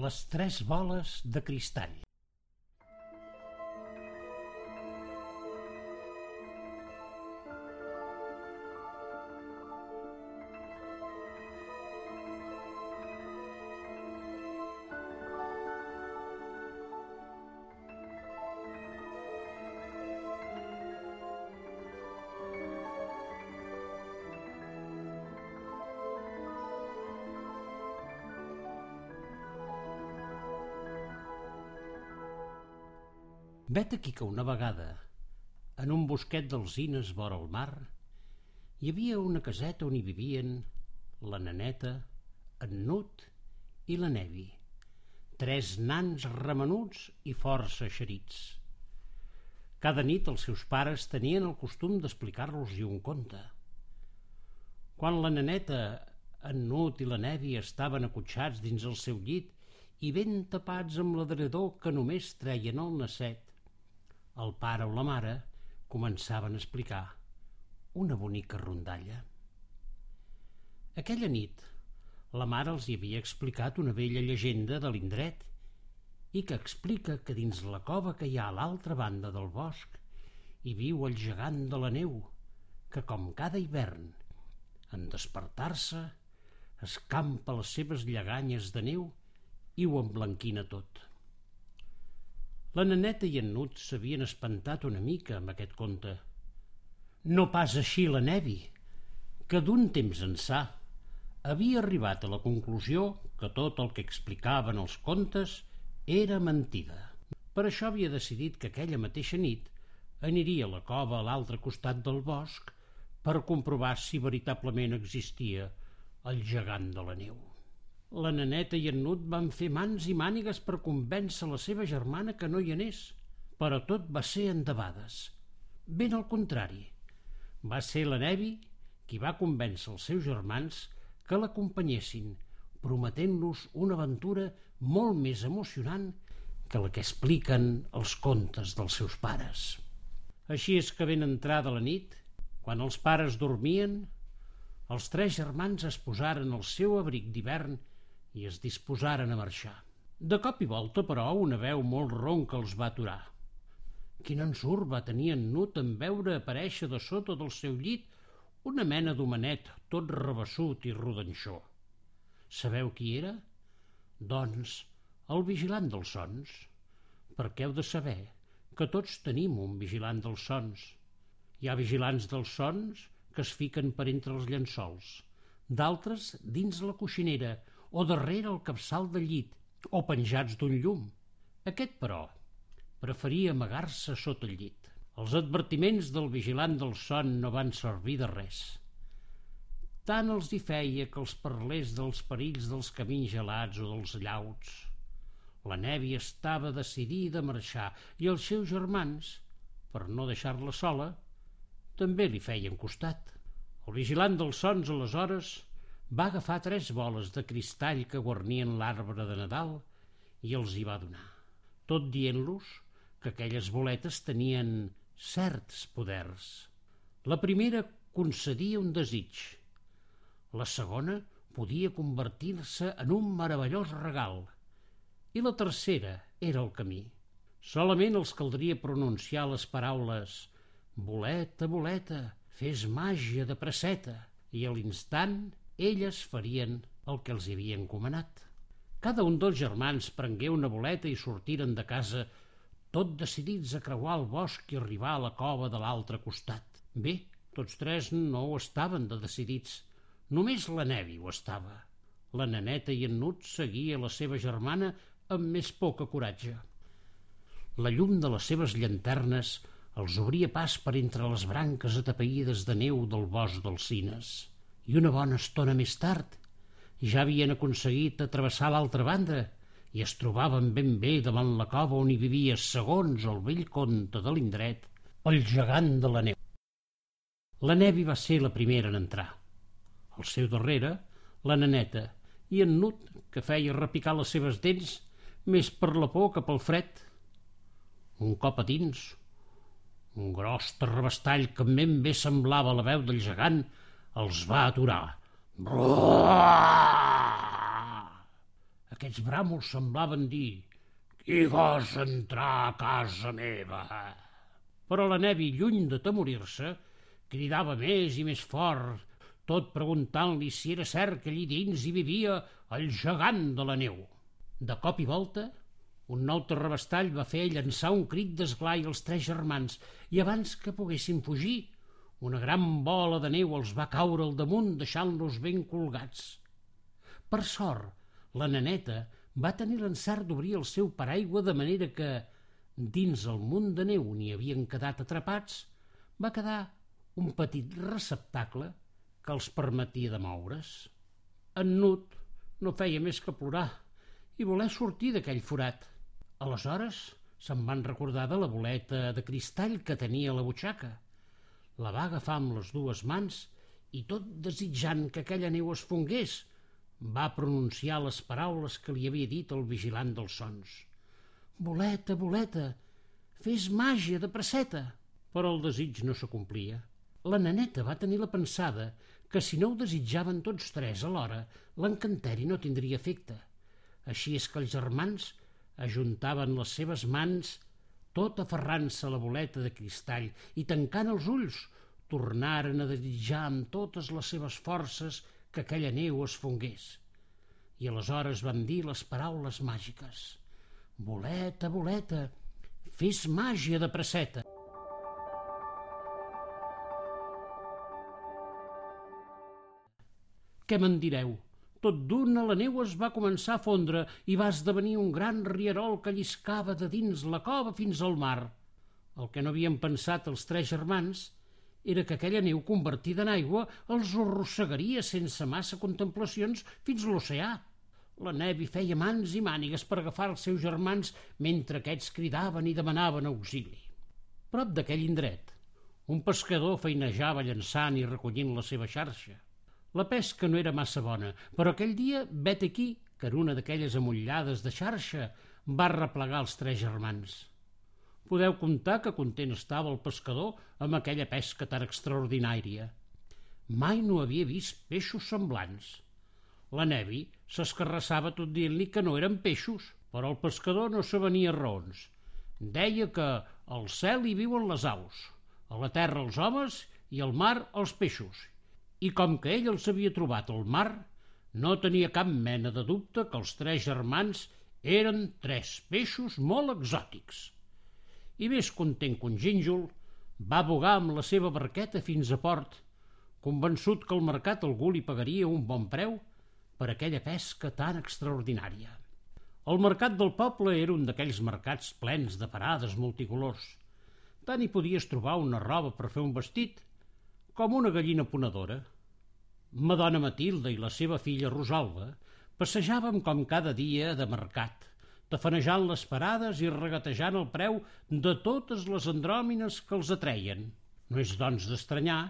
Les tres boles de cristall. Vet aquí que una vegada, en un bosquet d'alzines vora el mar, hi havia una caseta on hi vivien la naneta, en Nut i la Nevi, tres nans remenuts i força eixerits. Cada nit els seus pares tenien el costum d'explicar-los-hi un conte. Quan la naneta, en Nut i la Nevi estaven acotxats dins el seu llit i ben tapats amb l'adredor que només treien el nasset, el pare o la mare començaven a explicar una bonica rondalla. Aquella nit, la mare els hi havia explicat una vella llegenda de l'indret i que explica que dins la cova que hi ha a l'altra banda del bosc hi viu el gegant de la neu que, com cada hivern, en despertar-se, escampa les seves lleganyes de neu i ho emblanquina tot. La naneta i en Nut s'havien espantat una mica amb aquest conte. No pas així la Nevi, que d'un temps ençà havia arribat a la conclusió que tot el que explicaven els contes era mentida. Per això havia decidit que aquella mateixa nit aniria a la cova a l'altre costat del bosc per comprovar si veritablement existia el gegant de la neu. La naneta i en Nut van fer mans i mànigues per convèncer la seva germana que no hi anés, però tot va ser endebades. Ben al contrari, va ser la Nevi qui va convèncer els seus germans que l'acompanyessin, prometent-los una aventura molt més emocionant que la que expliquen els contes dels seus pares. Així és que ben entrada la nit, quan els pares dormien, els tres germans es posaren el seu abric d'hivern i es disposaren a marxar. De cop i volta, però, una veu molt ronca els va aturar. Quin ensurt va tenir en Nut en veure aparèixer de sota del seu llit una mena d'homenet tot rebassut i rodanxó. Sabeu qui era? Doncs el vigilant dels sons. Perquè heu de saber que tots tenim un vigilant dels sons. Hi ha vigilants dels sons que es fiquen per entre els llençols, d'altres dins la coixinera o darrere el capçal del llit, o penjats d'un llum. Aquest, però, preferia amagar-se sota el llit. Els advertiments del vigilant del son no van servir de res. Tant els hi feia que els parlés dels perills dels camins gelats o dels llauts. La nèvia estava decidida a marxar i els seus germans, per no deixar-la sola, també li feien costat. El vigilant dels sons, aleshores, va agafar tres boles de cristall que guarnien l'arbre de Nadal i els hi va donar, tot dient-los que aquelles boletes tenien certs poders. La primera concedia un desig, la segona podia convertir-se en un meravellós regal i la tercera era el camí. Solament els caldria pronunciar les paraules «boleta, boleta, fes màgia de presseta» i a l'instant elles farien el que els havia encomanat. Cada un dels germans prengué una boleta i sortiren de casa tot decidits a creuar el bosc i arribar a la cova de l'altre costat. Bé, tots tres no ho estaven de decidits. Només la Nevi ho estava. La naneta i en Nut seguia la seva germana amb més poca coratge. La llum de les seves llanternes els obria pas per entre les branques atapeïdes de neu del bosc dels cines i una bona estona més tard ja havien aconseguit atrevessar l'altra banda i es trobaven ben bé davant la cova on hi vivia, segons el vell conte de l'indret, el gegant de la neu. La Nevi va ser la primera en entrar. Al seu darrere, la naneta, i en Nut, que feia repicar les seves dents més per la por que pel fred. Un cop a dins, un gros terrabastall que ben bé semblava la veu del gegant els va aturar. Aquests bràmols semblaven dir «Qui gos entrar a casa meva?» Però la Nevi, lluny de temorir-se, cridava més i més fort, tot preguntant-li si era cert que allí dins hi vivia el gegant de la neu. De cop i volta, un nou terrabastall va fer llançar un crit d'esglai als tres germans i abans que poguessin fugir, una gran bola de neu els va caure al damunt deixant-los ben colgats. Per sort, la neneta va tenir l'encert d'obrir el seu paraigua de manera que, dins el munt de neu on hi havien quedat atrapats, va quedar un petit receptacle que els permetia de moure's. En Nut no feia més que plorar i voler sortir d'aquell forat. Aleshores se'n van recordar de la boleta de cristall que tenia a la butxaca. La va agafar amb les dues mans i tot desitjant que aquella neu es fongués, va pronunciar les paraules que li havia dit el vigilant dels sons. Boleta, boleta, fes màgia de presseta. Però el desig no s'acomplia. La neneta va tenir la pensada que si no ho desitjaven tots tres alhora, l'encanteri no tindria efecte. Així és que els germans ajuntaven les seves mans tot aferrant-se a la boleta de cristall i tancant els ulls, tornaren a desitjar amb totes les seves forces que aquella neu es fongués. I aleshores van dir les paraules màgiques. Boleta, boleta, fes màgia de presseta. Què me'n direu? Tot d'una la neu es va començar a fondre i va esdevenir un gran rierol que lliscava de dins la cova fins al mar. El que no havien pensat els tres germans era que aquella neu convertida en aigua els arrossegaria sense massa contemplacions fins l'oceà. La Nevi feia mans i mànigues per agafar els seus germans mentre aquests cridaven i demanaven auxili. Prop d'aquell indret, un pescador feinejava llançant i recollint la seva xarxa. La pesca no era massa bona, però aquell dia, vet aquí, que en una d'aquelles amullades de xarxa va replegar els tres germans. Podeu comptar que content estava el pescador amb aquella pesca tan extraordinària. Mai no havia vist peixos semblants. La Nevi s'escarrassava tot dient-li que no eren peixos, però el pescador no venia raons. Deia que al cel hi viuen les aus, a la terra els homes i al mar els peixos, i com que ell els havia trobat al mar, no tenia cap mena de dubte que els tres germans eren tres peixos molt exòtics. I més content que un gínjol, va bogar amb la seva barqueta fins a port, convençut que al mercat algú li pagaria un bon preu per aquella pesca tan extraordinària. El mercat del poble era un d'aquells mercats plens de parades multicolors. Tant hi podies trobar una roba per fer un vestit com una gallina ponedora. Madonna Matilda i la seva filla Rosalba passejaven com cada dia de mercat, tafanejant les parades i regatejant el preu de totes les andròmines que els atreien. No és, doncs, d'estranyar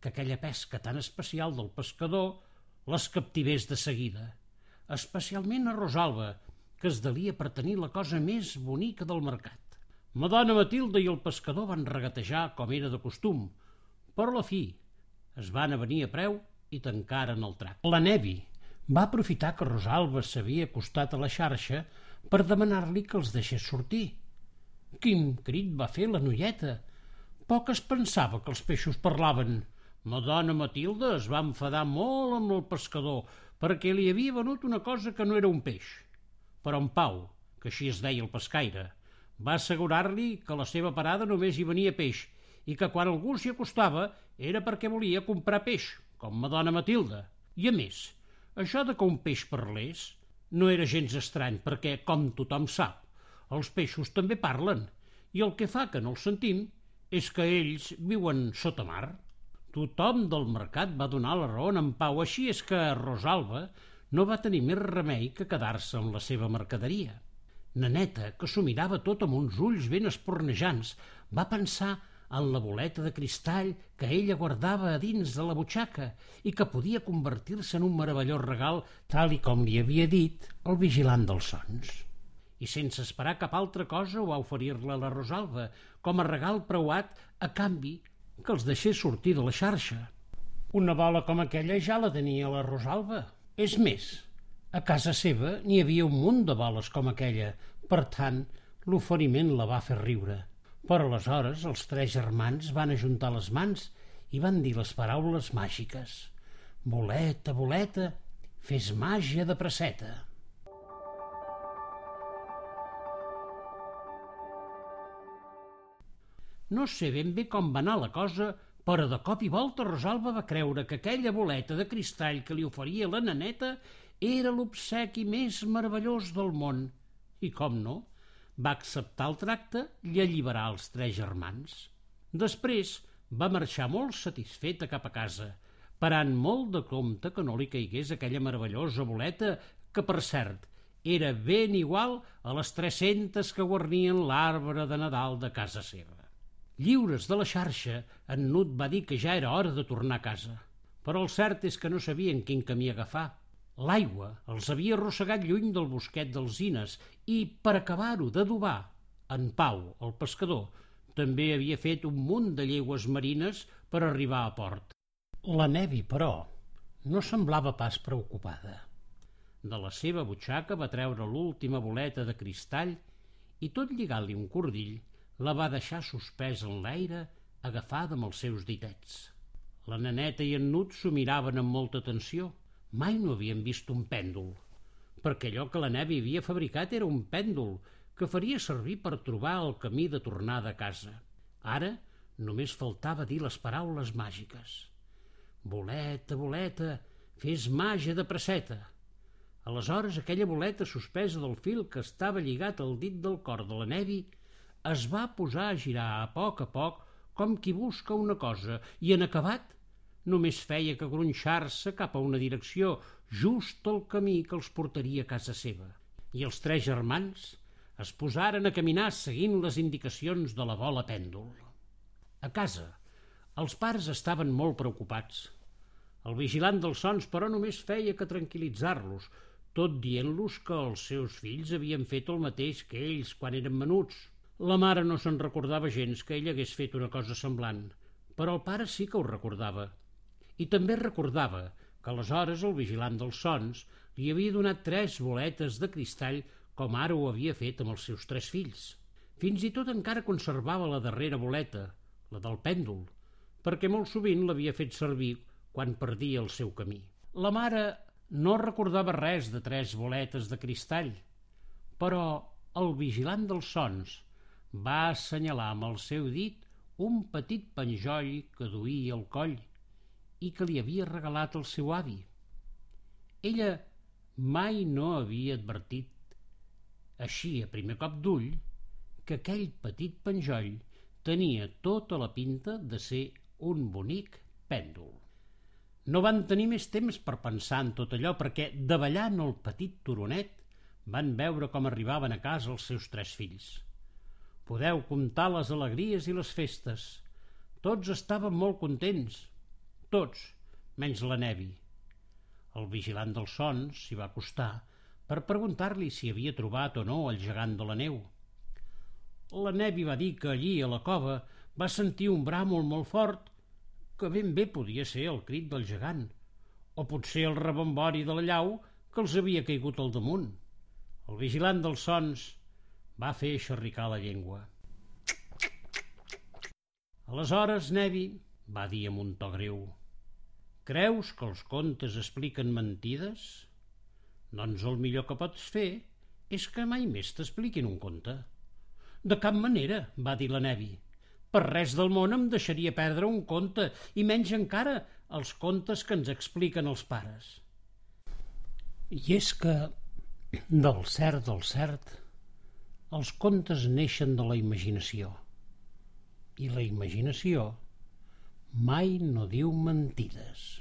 que aquella pesca tan especial del pescador les captivés de seguida, especialment a Rosalba, que es delia per tenir la cosa més bonica del mercat. Madonna Matilda i el pescador van regatejar com era de costum, però la fi es van a venir a preu i tancaren el trac. La Nevi va aprofitar que Rosalba s'havia acostat a la xarxa per demanar-li que els deixés sortir. Quin crit va fer la noieta! Poc es pensava que els peixos parlaven. Madonna Matilda es va enfadar molt amb el pescador perquè li havia venut una cosa que no era un peix. Però en Pau, que així es deia el pescaire, va assegurar-li que la seva parada només hi venia peix i que quan algú s'hi acostava era perquè volia comprar peix, com Madonna Matilda. I a més, això de que un peix parlés no era gens estrany perquè, com tothom sap, els peixos també parlen i el que fa que no els sentim és que ells viuen sota mar. Tothom del mercat va donar la raó en Pau, així és que Rosalba no va tenir més remei que quedar-se amb la seva mercaderia. Naneta, que s'ho mirava tot amb uns ulls ben espornejants, va pensar en la boleta de cristall que ella guardava a dins de la butxaca i que podia convertir-se en un meravellós regal tal i com li havia dit el vigilant dels sons. I sense esperar cap altra cosa va oferir-la la Rosalba com a regal preuat a canvi que els deixés sortir de la xarxa. Una bola com aquella ja la tenia la Rosalba. És més, A casa seva n'hi havia un munt de boles com aquella, per tant, l'oferiment la va fer riure. Però aleshores els tres germans van ajuntar les mans i van dir les paraules màgiques. Boleta, boleta, fes màgia de presseta. No sé ben bé com va anar la cosa, però de cop i volta Rosalba va creure que aquella boleta de cristall que li oferia la naneta era l'obsequi més meravellós del món. I com no, va acceptar el tracte i alliberar els tres germans. Després va marxar molt satisfeta cap a casa, parant molt de compte que no li caigués aquella meravellosa boleta que, per cert, era ben igual a les 300 que guarnien l'arbre de Nadal de casa seva. Lliures de la xarxa, en Nut va dir que ja era hora de tornar a casa, però el cert és que no sabien quin camí agafar L'aigua els havia arrossegat lluny del bosquet d'alzines i, per acabar-ho d'adobar, en Pau, el pescador, també havia fet un munt de llegües marines per arribar a port. La Nevi, però, no semblava pas preocupada. De la seva butxaca va treure l'última boleta de cristall i, tot lligant-li un cordill, la va deixar suspès en l'aire, agafada amb els seus ditets. La neneta i en Nut s'ho miraven amb molta atenció – Mai no havien vist un pèndol, perquè allò que la Nevi havia fabricat era un pèndol que faria servir per trobar el camí de tornada a casa. Ara només faltava dir les paraules màgiques. Boleta, boleta, fes màgia de presseta. Aleshores aquella boleta suspesa del fil que estava lligat al dit del cor de la Nevi es va posar a girar a poc a poc com qui busca una cosa i en acabat només feia que gronxar-se cap a una direcció, just el camí que els portaria a casa seva. I els tres germans es posaren a caminar seguint les indicacions de la bola pèndol. A casa, els pares estaven molt preocupats. El vigilant dels sons, però, només feia que tranquil·litzar-los, tot dient-los que els seus fills havien fet el mateix que ells quan eren menuts. La mare no se'n recordava gens que ell hagués fet una cosa semblant, però el pare sí que ho recordava i també recordava que aleshores el vigilant dels sons li havia donat tres boletes de cristall com ara ho havia fet amb els seus tres fills. Fins i tot encara conservava la darrera boleta, la del pèndol, perquè molt sovint l'havia fet servir quan perdia el seu camí. La mare no recordava res de tres boletes de cristall, però el vigilant dels sons va assenyalar amb el seu dit un petit penjoll que duia al coll i que li havia regalat el seu avi. Ella mai no havia advertit, així a primer cop d'ull, que aquell petit penjoll tenia tota la pinta de ser un bonic pèndol. No van tenir més temps per pensar en tot allò perquè, davallant el petit turonet, van veure com arribaven a casa els seus tres fills. Podeu comptar les alegries i les festes. Tots estaven molt contents, tots, menys la Nevi. El vigilant dels sons s'hi va acostar per preguntar-li si havia trobat o no el gegant de la neu. La Nevi va dir que allí, a la cova, va sentir un bràmol molt fort que ben bé podia ser el crit del gegant, o potser el rebombori de la llau que els havia caigut al damunt. El vigilant dels sons va fer xerricar la llengua. Aleshores, Nevi, va dir amb un to greu, Creus que els contes expliquen mentides? Doncs el millor que pots fer és que mai més t'expliquin un conte. De cap manera, va dir la Nevi. Per res del món em deixaria perdre un conte, i menys encara els contes que ens expliquen els pares. I és que, del cert del cert, els contes neixen de la imaginació. I la imaginació mai no diu mentides.